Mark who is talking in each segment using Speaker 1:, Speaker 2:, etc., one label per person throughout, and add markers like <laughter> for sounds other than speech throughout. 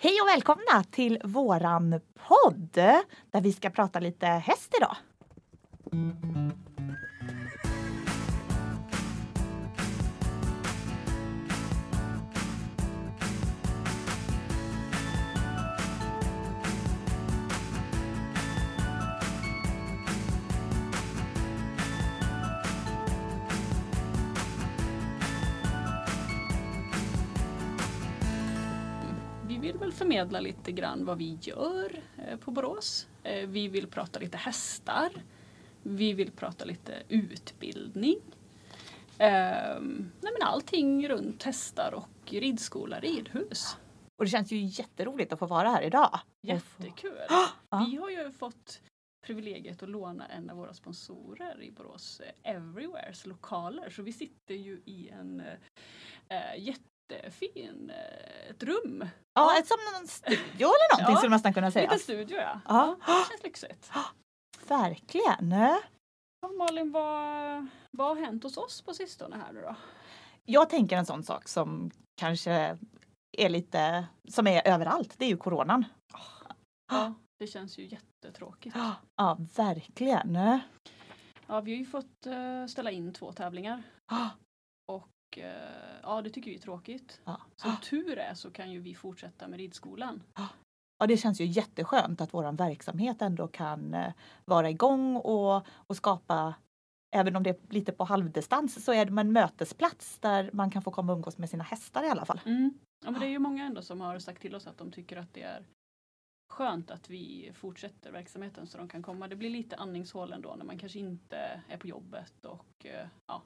Speaker 1: Hej och välkomna till våran podd där vi ska prata lite häst idag.
Speaker 2: Förmedla lite grann vad vi gör eh, på Borås. Eh, Vi vill prata lite hästar. Vi vill prata lite utbildning. Ehm, Nej men allting runt hästar och ridskola, ridhus.
Speaker 1: Och det känns ju jätteroligt att få vara här idag.
Speaker 2: Jättekul! <gasps> Vi har ju fått privilegiet att låna en av våra sponsorer i Borås, eh, Everywheres lokaler. Så vi sitter ju i en eh, jättefin eh, ett rum.
Speaker 1: Ja, ett som någon studio eller någonting
Speaker 2: Ja,
Speaker 1: skulle man nästan kunna
Speaker 2: En
Speaker 1: säga.
Speaker 2: liten studio ja.
Speaker 1: Ja.
Speaker 2: Det känns lyxigt.
Speaker 1: Verkligen.
Speaker 2: Ja, Malin, vad, vad har hänt hos oss på sistone här nu då?
Speaker 1: Jag tänker en sån sak som kanske är lite, som är överallt, det är ju coronan.
Speaker 2: Ja, det känns ju jättetråkigt.
Speaker 1: Ja, verkligen.
Speaker 2: Ja, vi har ju fått eh, ställa in två tävlingar och eh, ja, det tycker vi är tråkigt.
Speaker 1: Ja.
Speaker 2: Som tur är så kan ju vi fortsätta med ridskolan.
Speaker 1: Ja, det känns ju jätteskönt att våran verksamhet ändå kan eh, vara igång och, och skapa, även om det är lite på halvdistans, så är det en mötesplats där man kan få komma och umgås med sina hästar i alla fall.
Speaker 2: Mm. Ja, men det är ju många ändå som har sagt till oss att de tycker att det är skönt att vi fortsätter verksamheten så de kan komma. Det blir lite andningshål ändå när man kanske inte är på jobbet och eh, ja.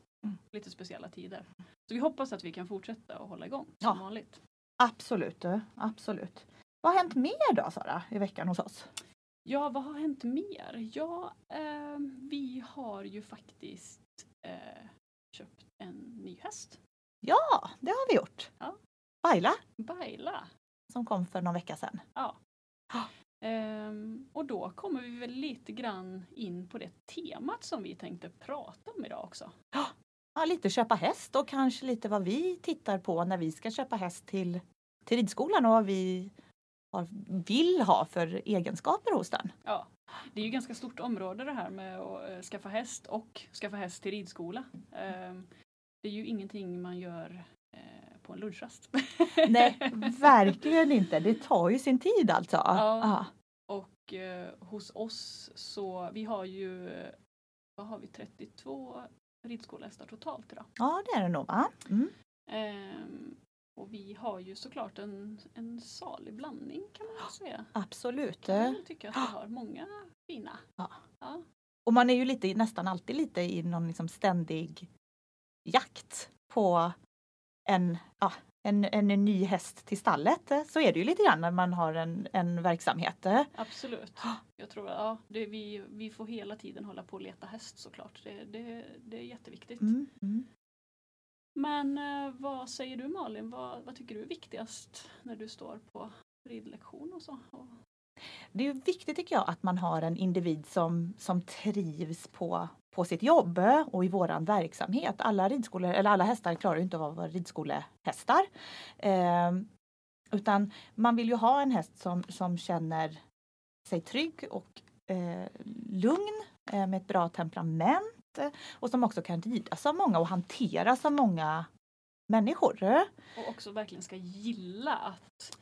Speaker 2: Lite speciella tider. Så vi hoppas att vi kan fortsätta och hålla igång som
Speaker 1: Ja.
Speaker 2: vanligt.
Speaker 1: Absolut, absolut. Vad har hänt mer då Sara i veckan hos oss?
Speaker 2: Ja, vad har hänt mer? Ja, eh, vi har ju faktiskt eh, köpt en ny häst.
Speaker 1: Ja, det har vi gjort.
Speaker 2: Ja.
Speaker 1: Baila
Speaker 2: Baila.
Speaker 1: som kom för någon vecka sedan.
Speaker 2: Ja.
Speaker 1: Ja.
Speaker 2: Ehm, och då kommer vi väl lite grann in på det temat som vi tänkte prata om idag också.
Speaker 1: Ja, lite köpa häst och kanske lite vad vi tittar på när vi ska köpa häst till, till ridskolan och vad vi har, vill ha för egenskaper hos den.
Speaker 2: Ja. Det är ju ganska stort område det här med att eh, skaffa häst och skaffa häst till ridskola. Ehm, det är ju ingenting man gör eh, på en lunchrast. <laughs>
Speaker 1: Nej, verkligen inte. Det tar ju sin tid alltså.
Speaker 2: Ja. Och eh, hos oss så, vi har ju, vad har vi, 32 ridskolehästar totalt idag.
Speaker 1: ja det är det nog va? Mm.
Speaker 2: Ehm, och vi har ju såklart en, en salig blandning kan man säga.
Speaker 1: Absolut.
Speaker 2: Kan väl tycka att vi har många fina.
Speaker 1: Ja.
Speaker 2: Ja.
Speaker 1: Och man är ju lite, nästan alltid lite i någon liksom ständig jakt på en, ja, en, en, ny häst till stallet. Så är det ju lite grann när man har en, en verksamhet.
Speaker 2: Absolut. Jag tror att ja, det, vi, vi får hela tiden hålla på och leta häst såklart. Det, det, det är jätteviktigt.
Speaker 1: Mm, mm.
Speaker 2: Men eh, vad säger du Malin? Vad, vad tycker du är viktigast när du står på ridlektion och så?
Speaker 1: Det är viktigt tycker jag att man har en individ som, som trivs på, på sitt jobb och i våran verksamhet. Alla, ridskolor, eller alla hästar klarar ju inte att vara ridskolehästar. Eh, utan man vill ju ha en häst som, som känner sig trygg och eh, lugn eh, med ett bra temperament och som också kan ridas av många och hanteras av många människor.
Speaker 2: och också verkligen ska gilla att,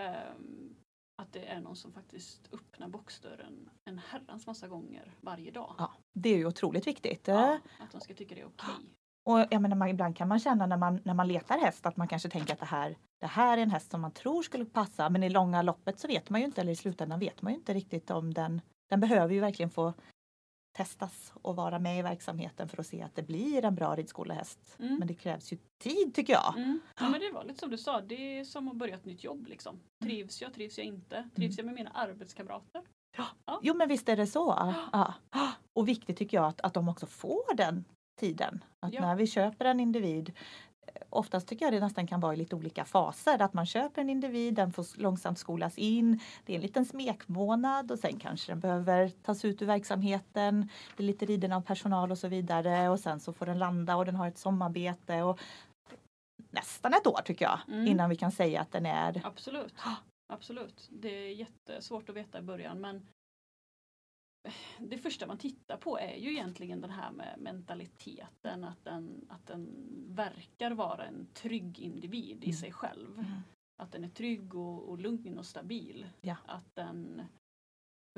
Speaker 2: ehm, att det är någon som faktiskt öppnar boxdörren en herrans massa gånger varje dag.
Speaker 1: Ja, det är ju otroligt viktigt.
Speaker 2: Ja, att de ska tycka det är okej.
Speaker 1: Och jag menar, man, ibland kan man känna när man, när man letar häst att man kanske tänker att det här, det här är en häst som man tror skulle passa men i långa loppet så vet man ju inte, eller i slutändan vet man ju inte riktigt om den, den behöver ju verkligen få testas och vara med i verksamheten för att se att det blir en bra ridskolehäst.
Speaker 2: Mm.
Speaker 1: Men det krävs ju tid tycker jag.
Speaker 2: Mm. Ja, men det var lite som du sa, det är som att börja ett nytt jobb. Liksom. Trivs jag, trivs jag inte? Trivs jag med mina arbetskamrater?
Speaker 1: Jo men visst är det så. Ja. Och viktigt tycker jag att, att de också får den tiden. Att
Speaker 2: Ja.
Speaker 1: när vi köper en individ Oftast tycker jag det nästan kan vara i lite olika faser. Att man köper en individ, den får långsamt skolas in. Det är en liten smekmånad och sen kanske den behöver tas ut ur verksamheten. Är lite riden av personal och så vidare och sen så får den landa och den har ett sommarbete. Och nästan ett år tycker jag
Speaker 2: Mm.
Speaker 1: innan vi kan säga att den är
Speaker 2: Absolut. <gasps> Absolut. Det är jättesvårt att veta i början men det första man tittar på är ju egentligen den här med mentaliteten, att den, att den verkar vara en trygg individ i
Speaker 1: Mm.
Speaker 2: sig själv.
Speaker 1: Mm.
Speaker 2: Att den är trygg och, och lugn och stabil.
Speaker 1: Ja.
Speaker 2: Att den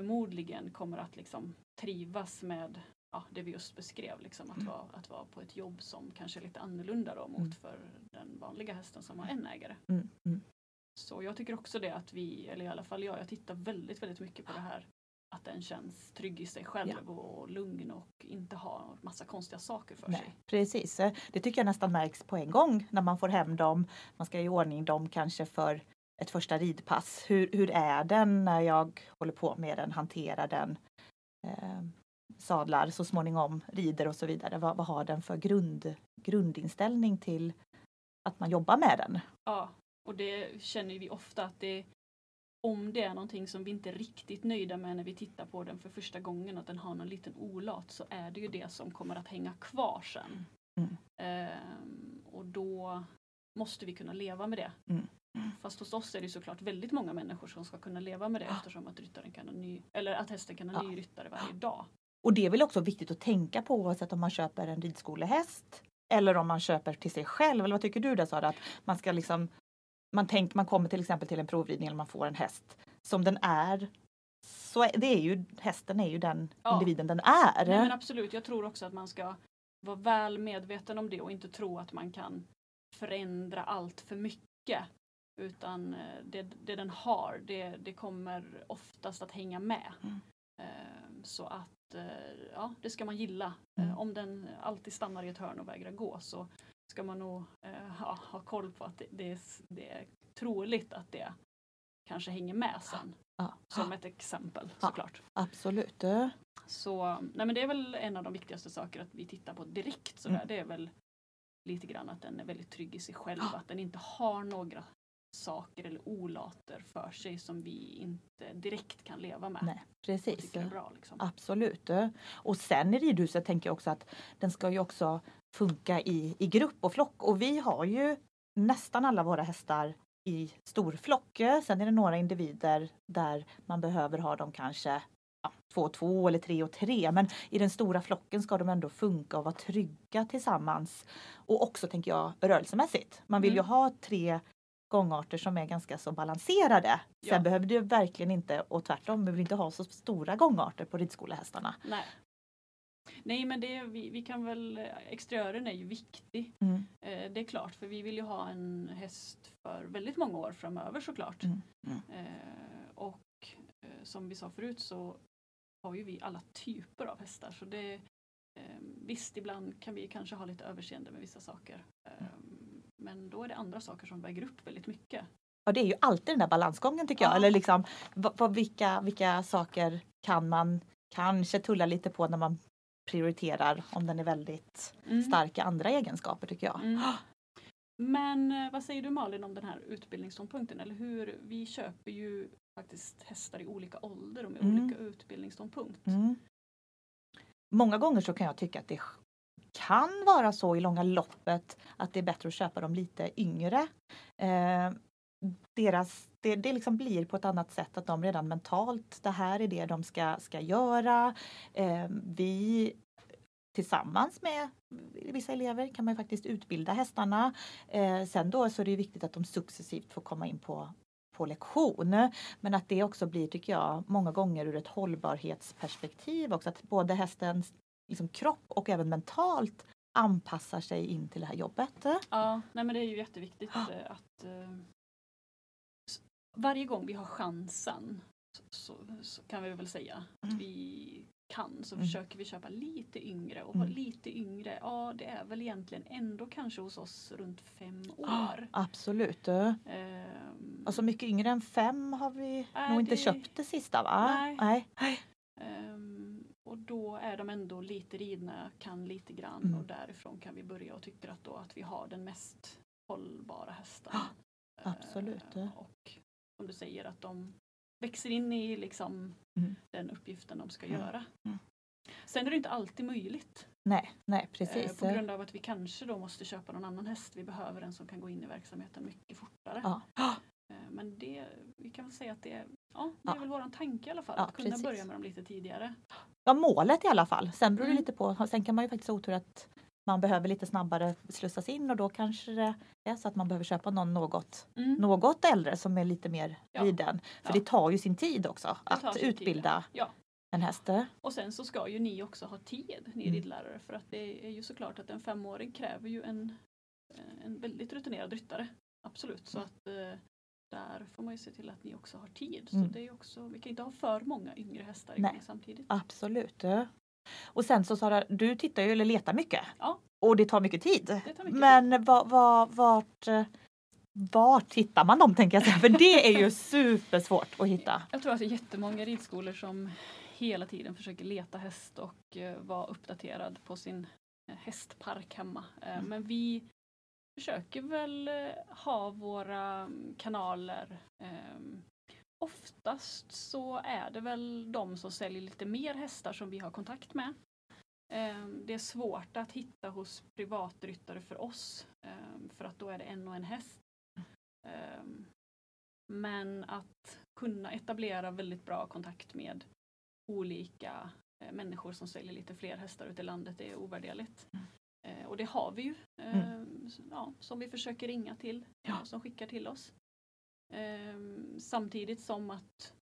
Speaker 2: förmodligen kommer att liksom trivas med ja, det vi just beskrev, liksom, att,
Speaker 1: Mm.
Speaker 2: vara, att vara på ett jobb som kanske är lite annorlunda då, mot
Speaker 1: Mm.
Speaker 2: för den vanliga hästen som har en ägare.
Speaker 1: Mm. Mm.
Speaker 2: Så jag tycker också det att vi, eller i alla fall jag, jag tittar väldigt, väldigt mycket på det här att den känns trygg i sig själv och lugn och inte har massa konstiga saker för sig.
Speaker 1: Nej, precis. Eh, Det tycker jag nästan märks på en gång när man får hem dem. Man ska i ordning dem kanske för ett första ridpass. Hur, hur är den när jag håller på med den, hanterar den, eh, sadlar så småningom, rider och så vidare. Vad, vad har den för grund, grundinställning till att man jobbar med den?
Speaker 2: Ja, och det känner vi ofta att det om det är någonting som vi inte är riktigt nöjda med när vi tittar på den för första gången, att den har någon liten olat, så är det ju det som kommer att hänga kvar sen.
Speaker 1: Mm.
Speaker 2: Ehm, och då måste vi kunna leva med det.
Speaker 1: Mm.
Speaker 2: Fast hos oss är det såklart väldigt många människor som ska kunna leva med det eftersom att, ryttaren kan ha ny, eller att hästen kan ha
Speaker 1: Ja.
Speaker 2: ny ryttare varje dag.
Speaker 1: Och det är väl också viktigt att tänka på oavsett om man köper en ridskolehäst eller om man köper till sig själv. Eller vad tycker du där Sara? Att man ska liksom man, tänk, man kommer till exempel till en provridning eller man får en häst som den är. Så är, det är ju, hästen är ju den
Speaker 2: Ja.
Speaker 1: individen den är.
Speaker 2: Nej, men absolut, jag tror också att man ska vara väl medveten om det och inte tro att man kan förändra allt för mycket. Utan eh, det, det den har, det, det kommer oftast att hänga med.
Speaker 1: Mm.
Speaker 2: Eh, Så att, eh, ja, det ska man gilla.
Speaker 1: Mm.
Speaker 2: Om den alltid stannar i ett hörn och vägrar gå så ska man nog eh, ha, ha koll på att det, det, är, det är troligt att det kanske hänger med sen.
Speaker 1: Ja.
Speaker 2: Som ett exempel
Speaker 1: Ja.
Speaker 2: såklart.
Speaker 1: Absolut.
Speaker 2: Så nej men det är väl en av de viktigaste saker att vi tittar på direkt. Sådär.
Speaker 1: Mm.
Speaker 2: Det är väl lite grann att den är väldigt trygg i sig själv.
Speaker 1: Ja.
Speaker 2: Att den inte har några saker eller olater för sig som vi inte direkt kan leva med.
Speaker 1: Nej, precis.
Speaker 2: bra. Liksom.
Speaker 1: Absolut. Och sen i ridhuset tänker jag också att den ska ju också funka i, i grupp och flock. Och vi har ju nästan alla våra hästar i stor flock. Sen är det några individer där man behöver ha dem kanske ja, två och två eller tre och tre. Men i den stora flocken ska de ändå funka och vara trygga tillsammans. Och också tänker jag rörelsemässigt. Man vill ju
Speaker 2: Mm.
Speaker 1: ha tre gångarter som är ganska så balanserade. Sen
Speaker 2: Ja.
Speaker 1: behöver det verkligen inte, och tvärtom, vi vill inte ha så stora gångarter på ridskolehästarna.
Speaker 2: Nej. Nej men det, vi, vi kan väl, exteriören är ju viktig.
Speaker 1: Mm.
Speaker 2: Eh, det är klart för vi vill ju ha en häst för väldigt många år framöver såklart.
Speaker 1: Mm, mm.
Speaker 2: Eh, och eh, som vi sa förut så har ju vi alla typer av hästar. Så det, eh, visst, ibland kan vi kanske ha lite överseende med vissa saker. Eh, men då är det andra saker som väger upp väldigt mycket.
Speaker 1: Ja, det är ju alltid den där balansgången tycker jag.
Speaker 2: Ja.
Speaker 1: Eller liksom, vad, vilka, vilka saker kan man kanske tulla lite på när man prioriterar om den är väldigt stark i andra egenskaper tycker jag.
Speaker 2: Mm. Men eh, vad säger du Malin om den här utbildningsståndpunkten? Eller hur? Vi köper ju faktiskt hästar i olika ålder och med
Speaker 1: Mm.
Speaker 2: olika utbildningsståndpunkt.
Speaker 1: Mm. Många gånger så kan jag tycka att det kan vara så i långa loppet att det är bättre att köpa dem lite yngre. Eh, deras, det, det liksom blir på ett annat sätt att de redan mentalt, det här är det de ska, ska göra. Eh, vi tillsammans med vissa elever kan man faktiskt utbilda hästarna. Eh, sen då så är det viktigt att de successivt får komma in på på lektion. Men att det också blir, tycker jag, många gånger ur ett hållbarhetsperspektiv också. Att både hästens liksom, kropp och även mentalt anpassar sig in till det här jobbet.
Speaker 2: Ja, nej men det är ju jätteviktigt eh, att varje gång vi har chansen så, så, kan vi väl säga att
Speaker 1: Mm.
Speaker 2: vi kan så
Speaker 1: Mm.
Speaker 2: försöker vi köpa lite yngre och
Speaker 1: Mm.
Speaker 2: lite yngre, ja det är väl egentligen ändå kanske hos oss runt fem år.
Speaker 1: Absolut.
Speaker 2: Ehm,
Speaker 1: Och så mycket yngre än fem har vi
Speaker 2: Nej,
Speaker 1: nog inte
Speaker 2: det-
Speaker 1: köpt det sista va?
Speaker 2: Nej.
Speaker 1: Nej.
Speaker 2: Ehm, och då är de ändå lite ridna, kan lite grann
Speaker 1: Mm.
Speaker 2: och därifrån kan vi börja och tycker att, då att vi har den mest hållbara hästen.
Speaker 1: Ja, absolut.
Speaker 2: Ehm, och som du säger att de växer in i liksom
Speaker 1: Mm.
Speaker 2: den uppgiften de ska
Speaker 1: Mm.
Speaker 2: göra.
Speaker 1: Mm.
Speaker 2: Sen är det inte alltid möjligt
Speaker 1: Nej, nej
Speaker 2: Eh,
Speaker 1: precis.
Speaker 2: På grund av att vi kanske då måste köpa någon annan häst. Vi behöver en som kan gå in i verksamheten mycket fortare.
Speaker 1: Ja.
Speaker 2: Eh, Men det, vi kan väl säga att det, är- ja, det är
Speaker 1: Ja.
Speaker 2: väl våran tanke i alla fall.
Speaker 1: Ja,
Speaker 2: att kunna
Speaker 1: precis.
Speaker 2: börja med dem lite tidigare.
Speaker 1: Ja, målet i alla fall. Sen beror det
Speaker 2: Mm.
Speaker 1: lite på. Sen kan man ju faktiskt ha otur att man behöver lite snabbare slussas in och då kanske det är så att man behöver köpa någon något,
Speaker 2: Mm.
Speaker 1: något äldre som är lite mer
Speaker 2: Ja.
Speaker 1: riden. För
Speaker 2: Ja.
Speaker 1: det tar ju sin tid också
Speaker 2: Det
Speaker 1: att
Speaker 2: sin tid,
Speaker 1: utbilda
Speaker 2: Ja.
Speaker 1: en häst.
Speaker 2: Och sen så ska ju ni också ha tid, ni
Speaker 1: Mm.
Speaker 2: ridlärare. För att det är ju såklart att en femåring kräver ju en, eh, en väldigt rutinerad ryttare. Absolut. Så
Speaker 1: Mm.
Speaker 2: att eh, där får man ju se till att ni också har tid.
Speaker 1: Mm.
Speaker 2: Så det är också, vi kan inte ha för många yngre hästar igång samtidigt.
Speaker 1: Absolut. Och sen så Sara, du tittar ju eller letar mycket.
Speaker 2: Ja.
Speaker 1: Och det tar mycket tid.
Speaker 2: Tar mycket
Speaker 1: Men va, va, vart, eh, vart hittar man dem tänker jag säga? För det är ju <laughs> supersvårt att hitta.
Speaker 2: Jag tror att det är jättemånga ridskolor som hela tiden försöker leta häst och eh, vara uppdaterad på sin eh, hästpark hemma.
Speaker 1: Mm.
Speaker 2: Men vi försöker väl ha våra mm, kanaler. ehm, Oftast så är det väl de som säljer lite mer hästar som vi har kontakt med. Ehm, Det är svårt att hitta hos privatryttare för oss ehm, för att då är det en och en häst. Ehm, Men att kunna etablera väldigt bra kontakt med olika eh, människor som säljer lite fler hästar ute i landet är ovärderligt. Eh, och det har vi ju. Eh, ja, som vi försöker ringa till.
Speaker 1: Ja.
Speaker 2: Som skickar till oss. Eh, samtidigt som att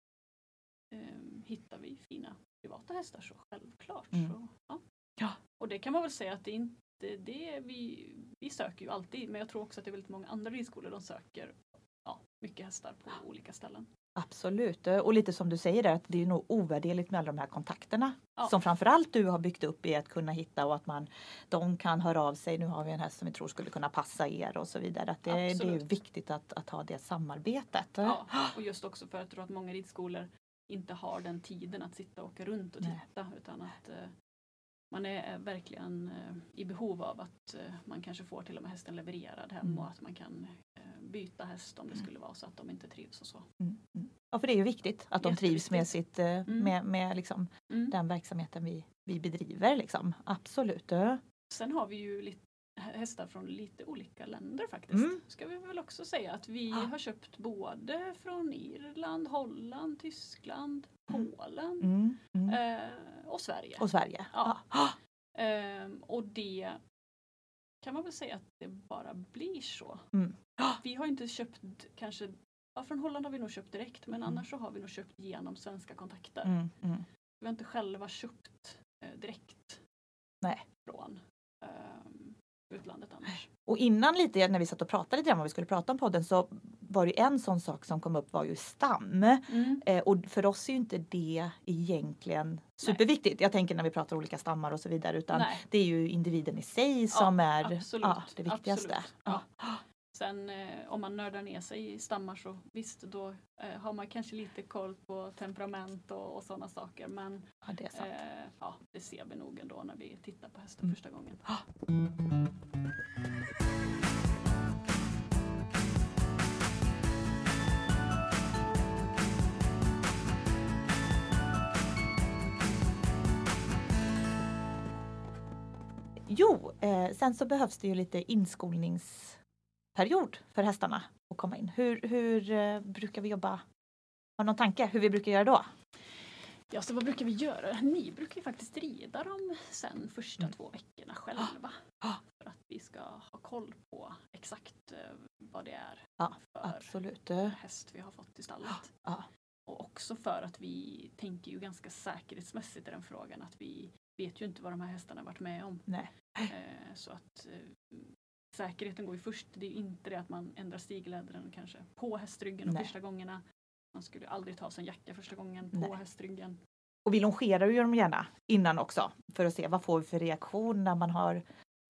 Speaker 2: eh, hittar vi fina privata hästar så självklart.
Speaker 1: Mm.
Speaker 2: Så, ja.
Speaker 1: Ja.
Speaker 2: Och det kan man väl säga att det är inte det vi, vi söker ju alltid men jag tror också att det är väldigt många andra ridskolor de söker ja, mycket hästar på olika ställen.
Speaker 1: Absolut. Och lite som du säger där, att det är nog ovärderligt med alla de här kontakterna.
Speaker 2: Ja.
Speaker 1: Som framförallt du har byggt upp i att kunna hitta och att man, de kan höra av sig. Nu har vi en häst som vi tror skulle kunna passa er och så vidare. Att det, det är viktigt att, att ha det samarbetet.
Speaker 2: Ja, och just också för att jag tror att många ridskolor inte har den tiden att sitta och åka runt och
Speaker 1: Nej.
Speaker 2: titta utan att eh, man är eh, verkligen eh, i behov av att eh, man kanske får till och med hästen levererad hem
Speaker 1: Mm.
Speaker 2: och att man kan eh, byta häst om det skulle vara så att de inte trivs och så.
Speaker 1: Mm, mm. Ja, för det är ju viktigt att de trivs med, sitt, eh,
Speaker 2: Mm.
Speaker 1: med, med liksom
Speaker 2: Mm.
Speaker 1: den verksamheten vi, vi bedriver. Liksom. Absolut. Ja.
Speaker 2: Sen har vi ju lite hästar från lite olika länder faktiskt.
Speaker 1: Mm.
Speaker 2: Ska vi väl också säga att vi
Speaker 1: Ja.
Speaker 2: har köpt både från Irland, Holland, Tyskland,
Speaker 1: Mm.
Speaker 2: Polen
Speaker 1: Mm,
Speaker 2: eh, och Sverige.
Speaker 1: Och Sverige.
Speaker 2: Ja.
Speaker 1: Ja. <gasps>
Speaker 2: Ehm, och det kan man väl säga att det bara blir så. <gasps> Vi har inte köpt kanske, ja, från Holland har vi nog köpt direkt men
Speaker 1: Mm.
Speaker 2: annars så har vi nog köpt genom svenska kontakter.
Speaker 1: Mm, mm.
Speaker 2: Vi har inte själva köpt eh, direkt
Speaker 1: Nej.
Speaker 2: från ehm, utlandet annars.
Speaker 1: Och innan lite när vi satt och pratade lite grann vad vi skulle prata om podden så var det en sån sak som kom upp var ju stam.
Speaker 2: Mm.
Speaker 1: Eh, och för oss är ju inte det egentligen superviktigt. Jag tänker när vi pratar olika stammar och så vidare utan
Speaker 2: Nej,
Speaker 1: det är ju individen i sig som är
Speaker 2: absolut,
Speaker 1: ja, det viktigaste. Ja.
Speaker 2: Sen eh, om man nördar ner sig i stammar så visst då eh, har man kanske lite koll på temperament och, och sådana saker men
Speaker 1: Ja, det
Speaker 2: eh, ja, det ser vi nog ändå när vi tittar på hästen
Speaker 1: Mm.
Speaker 2: första gången.
Speaker 1: Jo, eh, sen så behövs det ju lite inskolningsperiod för hästarna att komma in. Hur, hur eh, brukar vi jobba? Har någon tanke hur vi brukar göra då?
Speaker 2: Ja, så vad brukar vi göra? Ni brukar ju faktiskt rida dem sen första
Speaker 1: Mm.
Speaker 2: två veckorna själva. <gasps>
Speaker 1: Ah.
Speaker 2: För att vi ska ha koll på exakt eh, vad det är
Speaker 1: Ja,
Speaker 2: för
Speaker 1: Absolut. eh,
Speaker 2: häst vi har fått i stallet.
Speaker 1: Ja.
Speaker 2: Och också för att vi tänker ju ganska säkerhetsmässigt i den frågan att vi vet ju inte vad de här hästarna varit med om.
Speaker 1: Nej.
Speaker 2: Så att säkerheten går ju först. Det är inte det att man ändrar stiglädren kanske på hästryggen de första gångerna. Man skulle aldrig ta sig en jacka första gången på
Speaker 1: Nej.
Speaker 2: hästryggen.
Speaker 1: Och vi longerar ju dem gärna innan också för att se vad får vi för reaktion när man har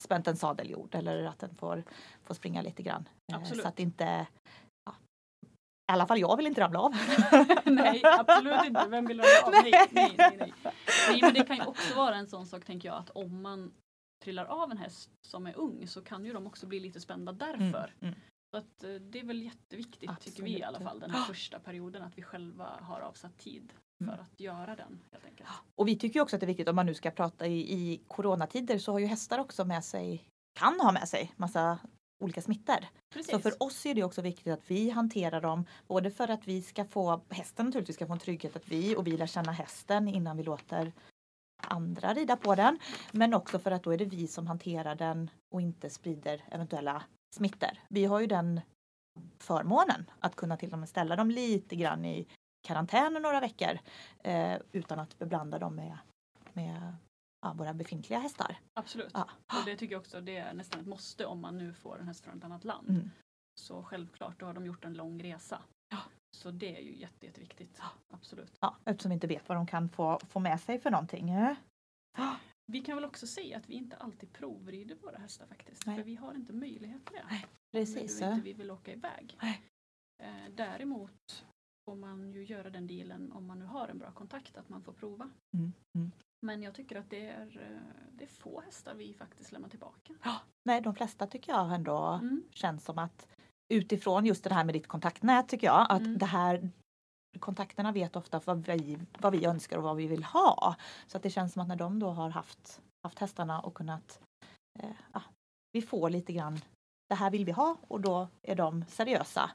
Speaker 1: spänt en sadeljord eller att den får, får springa lite grann. Eh,
Speaker 2: Absolut.
Speaker 1: Så att inte ja, I alla fall jag vill inte ramla av. <laughs>
Speaker 2: nej, absolut inte. Vem vill ramla av? Nej, nej, nej, nej. nej, men det kan ju också vara en sån sak tänker jag att om man trillar av en häst som är ung så kan ju de också bli lite spända därför.
Speaker 1: Mm, mm.
Speaker 2: Så att, eh, det är väl jätteviktigt tycker vi i alla
Speaker 1: Absolut.
Speaker 2: fall den här första perioden att vi själva har avsatt tid för
Speaker 1: Mm.
Speaker 2: att göra den helt enkelt.
Speaker 1: Och vi tycker också att det är viktigt om man nu ska prata i, i coronatider så har ju hästar också med sig, kan ha med sig massa olika smittor.
Speaker 2: Precis.
Speaker 1: Så för oss är det också viktigt att vi hanterar dem både för att vi ska få, hästen naturligtvis ska få en trygghet att vi och vi lär känna hästen innan vi låter andra rida på den. Men också för att då är det vi som hanterar den och inte sprider eventuella smittor. Vi har ju den förmånen att kunna till och med ställa dem lite grann i karantän några veckor eh, utan att beblanda dem med, med ja, våra befintliga hästar.
Speaker 2: Absolut.
Speaker 1: Ja.
Speaker 2: Och det tycker jag också det är nästan ett måste om man nu får en häst från ett annat land.
Speaker 1: Mm.
Speaker 2: Så självklart, då har de gjort en lång resa.
Speaker 1: Ja.
Speaker 2: Så det är ju jätte, jätteviktigt. Absolut.
Speaker 1: Ja, eftersom vi inte vet vad de kan få, få med sig för någonting. eh.
Speaker 2: Vi kan väl också säga att vi inte alltid provrider våra hästar faktiskt.
Speaker 1: Nej.
Speaker 2: För vi har inte möjlighet till det.
Speaker 1: Nej,
Speaker 2: Om
Speaker 1: Precis.
Speaker 2: vi
Speaker 1: eh.
Speaker 2: inte vi vill åka iväg.
Speaker 1: Nej.
Speaker 2: Eh, däremot får man ju göra den dealen om man nu har en bra kontakt att man får prova.
Speaker 1: Mm. Mm.
Speaker 2: Men jag tycker att det är, det är få hästar vi faktiskt lämnar tillbaka.
Speaker 1: Nej, de flesta tycker jag ändå
Speaker 2: Mm.
Speaker 1: känns som att utifrån just det här med ditt kontaktnät tycker jag att
Speaker 2: Mm.
Speaker 1: det här kontakterna vet ofta vad vi, vad vi önskar och vad vi vill ha. Så att det känns som att när de då har haft, haft hästarna och kunnat eh, ja, vi får lite grann det här vill vi ha och då är de seriösa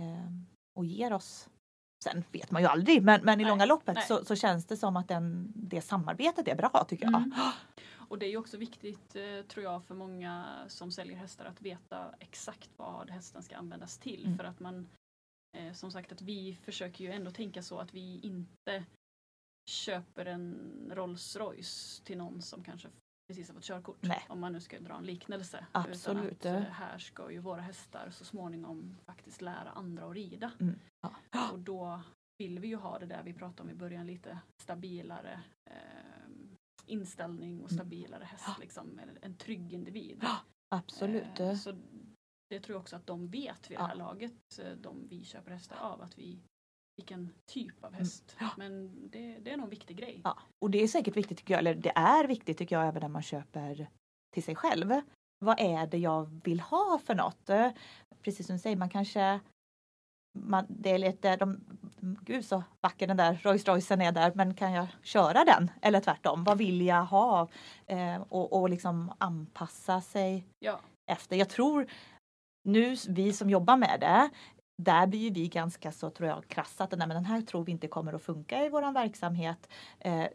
Speaker 1: eh, och ger oss Sen vet man ju aldrig men, men i
Speaker 2: Nej,
Speaker 1: långa loppet så, så känns det som att den, det samarbetet är bra tycker jag.
Speaker 2: Mm. Och det är också viktigt eh, tror jag för många som säljer hästar att veta exakt vad hästen ska användas till.
Speaker 1: Mm.
Speaker 2: För att man eh, som sagt att vi försöker ju ändå tänka så att vi inte köper en Rolls Royce till någon som kanske precis har fått körkort.
Speaker 1: Nej.
Speaker 2: Om man nu ska dra en liknelse.
Speaker 1: Absolut.
Speaker 2: Utan att, eh, här ska ju våra hästar så småningom faktiskt lära andra att rida.
Speaker 1: Mm. Ja.
Speaker 2: Och då vill vi ju ha det där vi pratade om i början lite stabilare eh, inställning och
Speaker 1: Mm.
Speaker 2: stabilare häst.
Speaker 1: Ja.
Speaker 2: Liksom, en trygg individ.
Speaker 1: Ja, Absolut.
Speaker 2: Eh, så det tror jag också att de vet vid det
Speaker 1: Ja.
Speaker 2: här laget, eh, de vi köper hästar av, att vi vilken typ av häst.
Speaker 1: Ja.
Speaker 2: Men det, det är nog en viktig grej.
Speaker 1: Ja, och det är säkert viktigt tycker jag, eller det är viktigt tycker jag även när man köper till sig själv. Vad är det jag vill ha för något? Eh, Precis som du säger, man kanske man, det är lite, de, gud så vacker den där Rolls Roycen är där, men kan jag köra den? Eller tvärtom, vad vill jag ha? Eh, och, och liksom anpassa sig
Speaker 2: Ja,
Speaker 1: efter. Jag tror nu, vi som jobbar med det, där blir vi ganska så tror jag krassa att nej, men den här tror vi inte kommer att funka i våran verksamhet. Eh,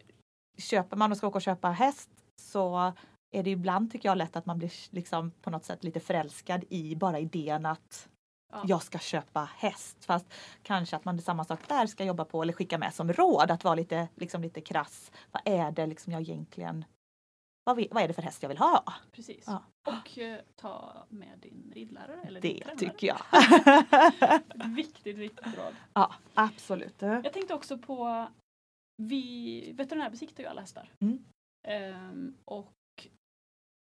Speaker 1: köper man och ska åka och köpa häst så är det ibland tycker jag lätt att man blir liksom på något sätt lite förälskad i bara idén att
Speaker 2: Ja.
Speaker 1: jag ska köpa häst. Fast kanske att man samma sak där ska jobba på eller skicka med som råd att vara lite, liksom lite krass. Vad är det liksom jag egentligen vad, vi, vad är det för häst jag vill ha?
Speaker 2: precis.
Speaker 1: Ja.
Speaker 2: Och eh, ta med din ridlärare eller
Speaker 1: Det
Speaker 2: din
Speaker 1: tycker jag. <laughs>
Speaker 2: Viktigt, viktigt råd.
Speaker 1: ja, absolut.
Speaker 2: Jag tänkte också på, vi veterinärbesiktar ju alla hästar.
Speaker 1: Mm.
Speaker 2: Ehm, och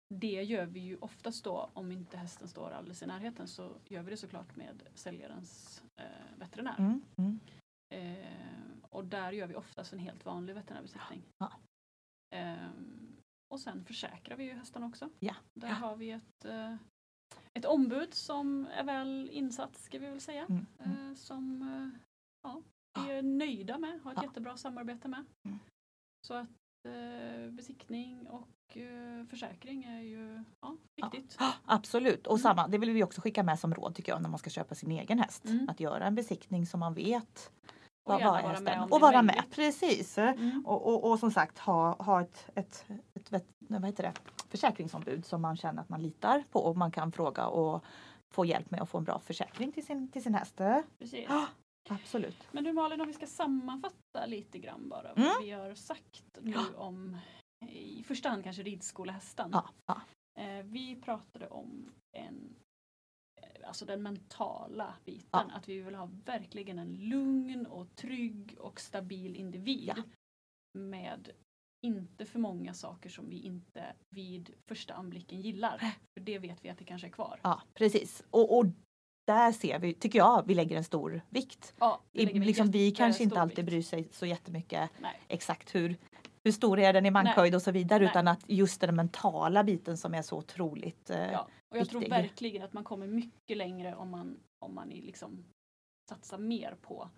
Speaker 2: det gör vi ju oftast då om inte hästen står alldeles i närheten så gör vi det såklart med säljarens eh, veterinär.
Speaker 1: Mm, mm.
Speaker 2: Ehm, och där gör vi oftast en helt vanlig veterinärbesiktning.
Speaker 1: Ja.
Speaker 2: Ehm, och sen försäkrar vi ju hästarna också.
Speaker 1: Ja.
Speaker 2: Där
Speaker 1: Ja.
Speaker 2: har vi ett, eh, ett ombud som är väl insatt ska vi väl säga.
Speaker 1: Mm, mm.
Speaker 2: Eh, som eh, ja, vi är nöjda med, har ett jättebra samarbete med.
Speaker 1: Mm.
Speaker 2: Så att eh, besiktning och försäkring är ju ja, viktigt.
Speaker 1: Ja, <gasps> absolut, och
Speaker 2: Mm.
Speaker 1: samma, det vill vi också skicka med som råd tycker jag när man ska köpa sin egen häst.
Speaker 2: Mm.
Speaker 1: Att göra en besiktning som man vet
Speaker 2: Och
Speaker 1: vad,
Speaker 2: vara
Speaker 1: hästen.
Speaker 2: med
Speaker 1: Och vara med, precis.
Speaker 2: Mm.
Speaker 1: Och, och, och som sagt ha, ha ett, ett, ett, nej, vad heter det? försäkringsombud som man känner att man litar på och man kan fråga och få hjälp med att få en bra försäkring till sin, till sin häst.
Speaker 2: Precis.
Speaker 1: Ja. Absolut.
Speaker 2: Men du Malin, om vi ska sammanfatta lite grann bara vad
Speaker 1: Mm.
Speaker 2: vi har sagt nu om i första hand kanske ridskolehästen.
Speaker 1: Ja, ja.
Speaker 2: Eh, vi pratade om en, eh, alltså den mentala biten.
Speaker 1: Ja.
Speaker 2: Att vi vill ha verkligen en lugn och trygg och stabil individ. Med inte för många saker som vi inte vid första anblicken gillar. För det vet vi att det kanske är kvar.
Speaker 1: Ja, precis. Och, och där ser vi, tycker jag, vi lägger en stor vikt.
Speaker 2: Ja, det
Speaker 1: I,
Speaker 2: lägger
Speaker 1: liksom, vi kanske inte alltid
Speaker 2: vikt.
Speaker 1: bryr sig så jättemycket
Speaker 2: Nej.
Speaker 1: exakt hur, hur stor är den i mankhöjd och så vidare
Speaker 2: Nej.
Speaker 1: utan att just den mentala biten som är så otroligt eh,
Speaker 2: Ja, och jag tror
Speaker 1: viktig.
Speaker 2: verkligen att man kommer mycket längre om man, om man liksom satsar mer på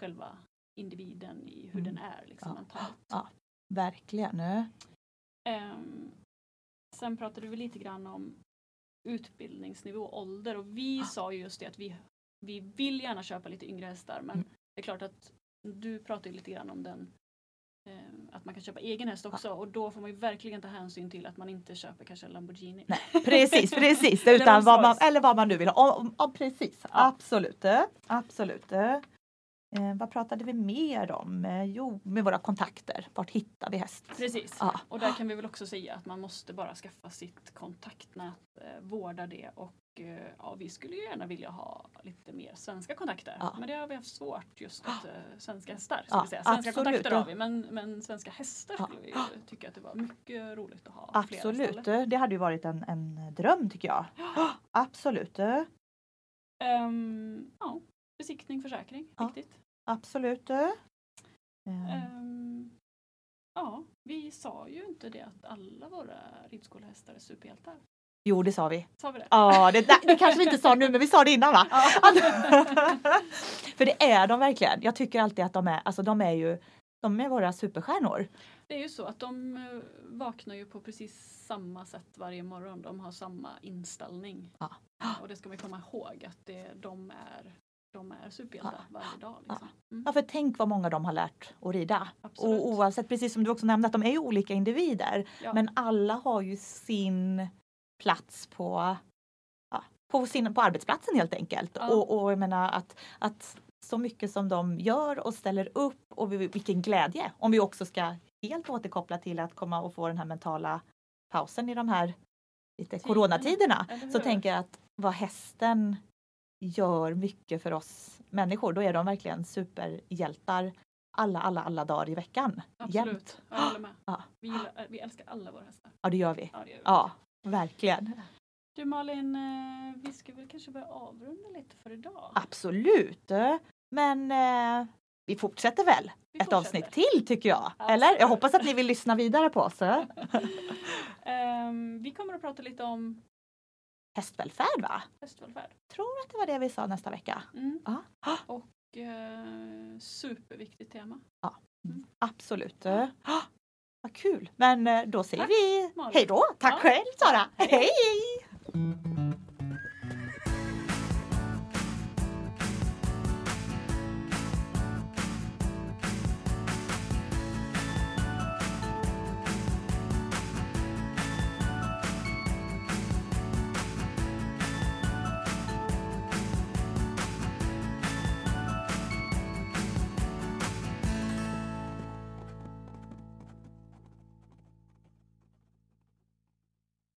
Speaker 2: själva individen i hur
Speaker 1: Mm.
Speaker 2: den är liksom,
Speaker 1: Ja.
Speaker 2: mentalt.
Speaker 1: Ja. Verkligen.
Speaker 2: Ehm, sen pratade vi lite grann om utbildningsnivå och ålder och vi
Speaker 1: Ah.
Speaker 2: sa ju just det att vi, vi vill gärna köpa lite yngre hästar men
Speaker 1: Mm.
Speaker 2: det är klart att du pratade lite grann om den att man kan köpa egen häst också och då får man ju verkligen ta hänsyn till att man inte köper kanske en Lamborghini.
Speaker 1: Nej, precis, <laughs> precis.
Speaker 2: Eller
Speaker 1: Utan vad man, eller vad man nu vill ha. Om, om, precis, absolut. absolut. Eh, vad pratade vi mer om? Eh, jo, med våra kontakter. Vart hittar vi häst?
Speaker 2: Precis.
Speaker 1: Ja.
Speaker 2: Och där kan vi väl också säga att man måste bara skaffa sitt kontaktnät, eh, vårda det och eh, ja, vi skulle ju gärna vilja ha lite mer svenska kontakter.
Speaker 1: Ja.
Speaker 2: Men det har vi haft svårt just eh, svenska hästar.
Speaker 1: Ja,
Speaker 2: säga. Svenska
Speaker 1: absolut.
Speaker 2: kontakter har vi men, men svenska hästar
Speaker 1: Ja.
Speaker 2: skulle vi tycka att det var mycket roligt att ha.
Speaker 1: Absolut, det hade ju varit en, en dröm tycker jag. Absolut,
Speaker 2: Ehm, ja, besiktning, försäkring,
Speaker 1: Ja.
Speaker 2: viktigt.
Speaker 1: absolut. Eh,
Speaker 2: Ehm, ja, vi sa ju inte det att alla våra ridskolehästar är superhjältar.
Speaker 1: Jo, det sa vi.
Speaker 2: Sa vi det?
Speaker 1: Ja, det, det kanske vi inte sa nu, men vi sa det innan va?
Speaker 2: Ja. <laughs>
Speaker 1: För det är de verkligen. Jag tycker alltid att de är, alltså de är ju, de är våra superstjärnor.
Speaker 2: Det är ju så att de eh, vaknar ju på precis samma sätt varje morgon. De har samma inställning.
Speaker 1: Ja.
Speaker 2: Och det ska man komma ihåg att det, de, är, de är superhjältar varje dag. Liksom. Mm,
Speaker 1: Ja, för tänk vad många de har lärt att rida.
Speaker 2: absolut.
Speaker 1: Och oavsett, precis som du också nämnde, att de är ju olika individer.
Speaker 2: Ja.
Speaker 1: Men alla har ju sin plats på, ja, på, sin, på arbetsplatsen helt enkelt.
Speaker 2: Ja.
Speaker 1: Och, och jag menar att, att så mycket som de gör och ställer upp och vi- vilken glädje. Om vi också ska helt återkoppla till att komma och få den här mentala pausen i de här lite
Speaker 2: Tiderna,
Speaker 1: coronatiderna. Så tänker jag att vad hästen gör mycket för oss människor, då är de verkligen superhjältar alla, alla, alla dagar i veckan. Jämt.
Speaker 2: Absolut, jag håller med. <gasps>
Speaker 1: Ja.
Speaker 2: Vi, gillar, vi älskar alla våra hästar.
Speaker 1: Ja, det gör vi.
Speaker 2: Ja, det gör vi.
Speaker 1: Ja, verkligen.
Speaker 2: Du Malin, eh, vi ska väl kanske börja avrunda lite för idag.
Speaker 1: Absolut. Men eh, vi fortsätter väl
Speaker 2: Vi
Speaker 1: ett
Speaker 2: fortsätter.
Speaker 1: avsnitt till tycker jag.
Speaker 2: Absolut.
Speaker 1: Eller? Jag hoppas att ni vill lyssna vidare på oss. <laughs>
Speaker 2: Ehm, vi kommer att prata lite om
Speaker 1: Hästvälfärd va?
Speaker 2: hästvälfärd.
Speaker 1: Tror att det var det vi sa nästa vecka.
Speaker 2: Mm.
Speaker 1: Ja.
Speaker 2: Och eh, superviktigt tema.
Speaker 1: Absolut. Ah, vad kul. Men eh, då säger
Speaker 2: Tack,
Speaker 1: vi hej då. Tack
Speaker 2: Ja.
Speaker 1: själv Sara.
Speaker 2: Hej.
Speaker 1: hej.